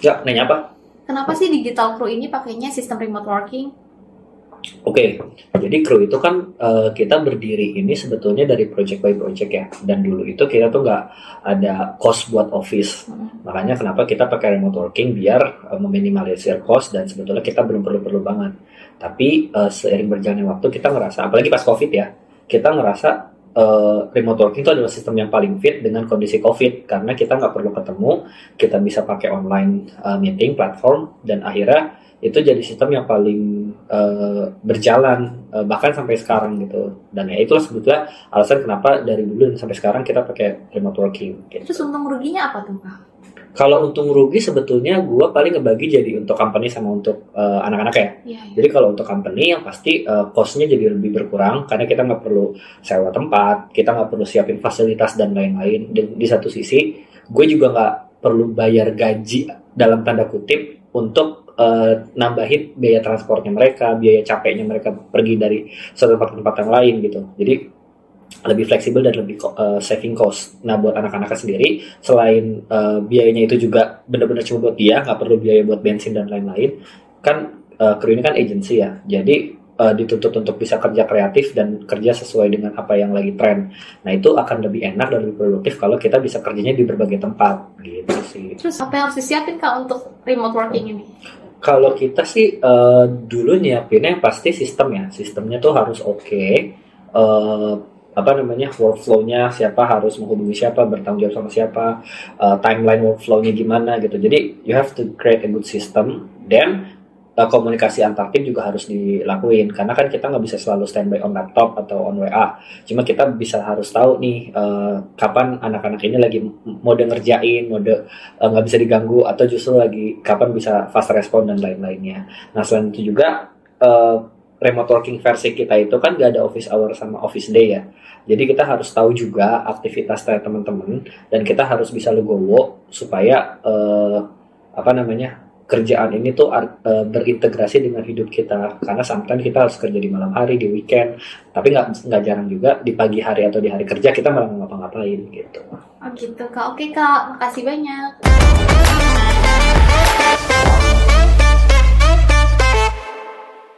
Ya, nanya apa? Kenapa sih Digital Crew ini pakainya sistem remote working? Oke, jadi crew itu kan uh, kita berdiri ini sebetulnya dari project by project ya. Dan dulu itu kita tuh nggak ada cost buat office. Hmm. Makanya kenapa kita pakai remote working biar uh, meminimalisir cost dan sebetulnya kita belum perlu-perlu banget. Tapi uh, seiring berjalannya waktu kita ngerasa, apalagi pas covid ya, kita ngerasa uh, remote working itu adalah sistem yang paling fit dengan kondisi covid. Karena kita nggak perlu ketemu, kita bisa pakai online uh, meeting platform dan akhirnya itu jadi sistem yang paling uh, berjalan uh, bahkan sampai sekarang gitu dan ya itulah sebetulnya alasan kenapa dari dulu sampai sekarang kita pakai remote working gitu. Terus untung ruginya apa tuh kak? kalau untung rugi sebetulnya gue paling ngebagi jadi untuk company sama untuk uh, anak-anak ya Iya, iya. jadi kalau untuk company yang pasti uh, cost-nya jadi lebih berkurang karena kita nggak perlu sewa tempat kita nggak perlu siapin fasilitas dan lain-lain dan di satu sisi gue juga nggak perlu bayar gaji dalam tanda kutip untuk uh, nambahin biaya transportnya mereka, biaya capeknya mereka pergi dari satu tempat ke tempat yang lain gitu. Jadi lebih fleksibel dan lebih uh, saving cost. Nah buat anak-anak sendiri selain uh, biayanya itu juga benar-benar cuma buat dia, nggak perlu biaya buat bensin dan lain-lain. Kan uh, kru ini kan agency ya, jadi uh, dituntut untuk bisa kerja kreatif dan kerja sesuai dengan apa yang lagi tren. Nah itu akan lebih enak dan lebih produktif kalau kita bisa kerjanya di berbagai tempat gitu sih. Terus apa yang harus disiapin kak untuk remote working ini? Kalau kita sih eh, dulu nyiapinnya yang pasti sistem ya, sistemnya tuh harus oke. Eh, apa namanya workflow-nya siapa harus menghubungi siapa bertanggung jawab sama siapa eh, timeline workflow-nya gimana gitu jadi you have to create a good system then eh, komunikasi antar tim juga harus dilakuin karena kan kita nggak bisa selalu standby on laptop atau on WA cuma kita bisa harus tahu nih eh, kapan anak-anak ini lagi mode ngerjain mode eh, nggak bisa diganggu atau justru lagi kapan bisa fast respon dan lain-lainnya. Nah selain itu juga eh, remote working versi kita itu kan gak ada office hour sama office day ya. Jadi kita harus tahu juga aktivitas teman-teman dan kita harus bisa legowo supaya eh, apa namanya kerjaan ini tuh eh, berintegrasi dengan hidup kita karena sometimes kita harus kerja di malam hari di weekend tapi nggak nggak jarang juga di pagi hari atau di hari kerja kita malah ngapa-ngapain gitu. Oh gitu kak. Oke kak, makasih banyak.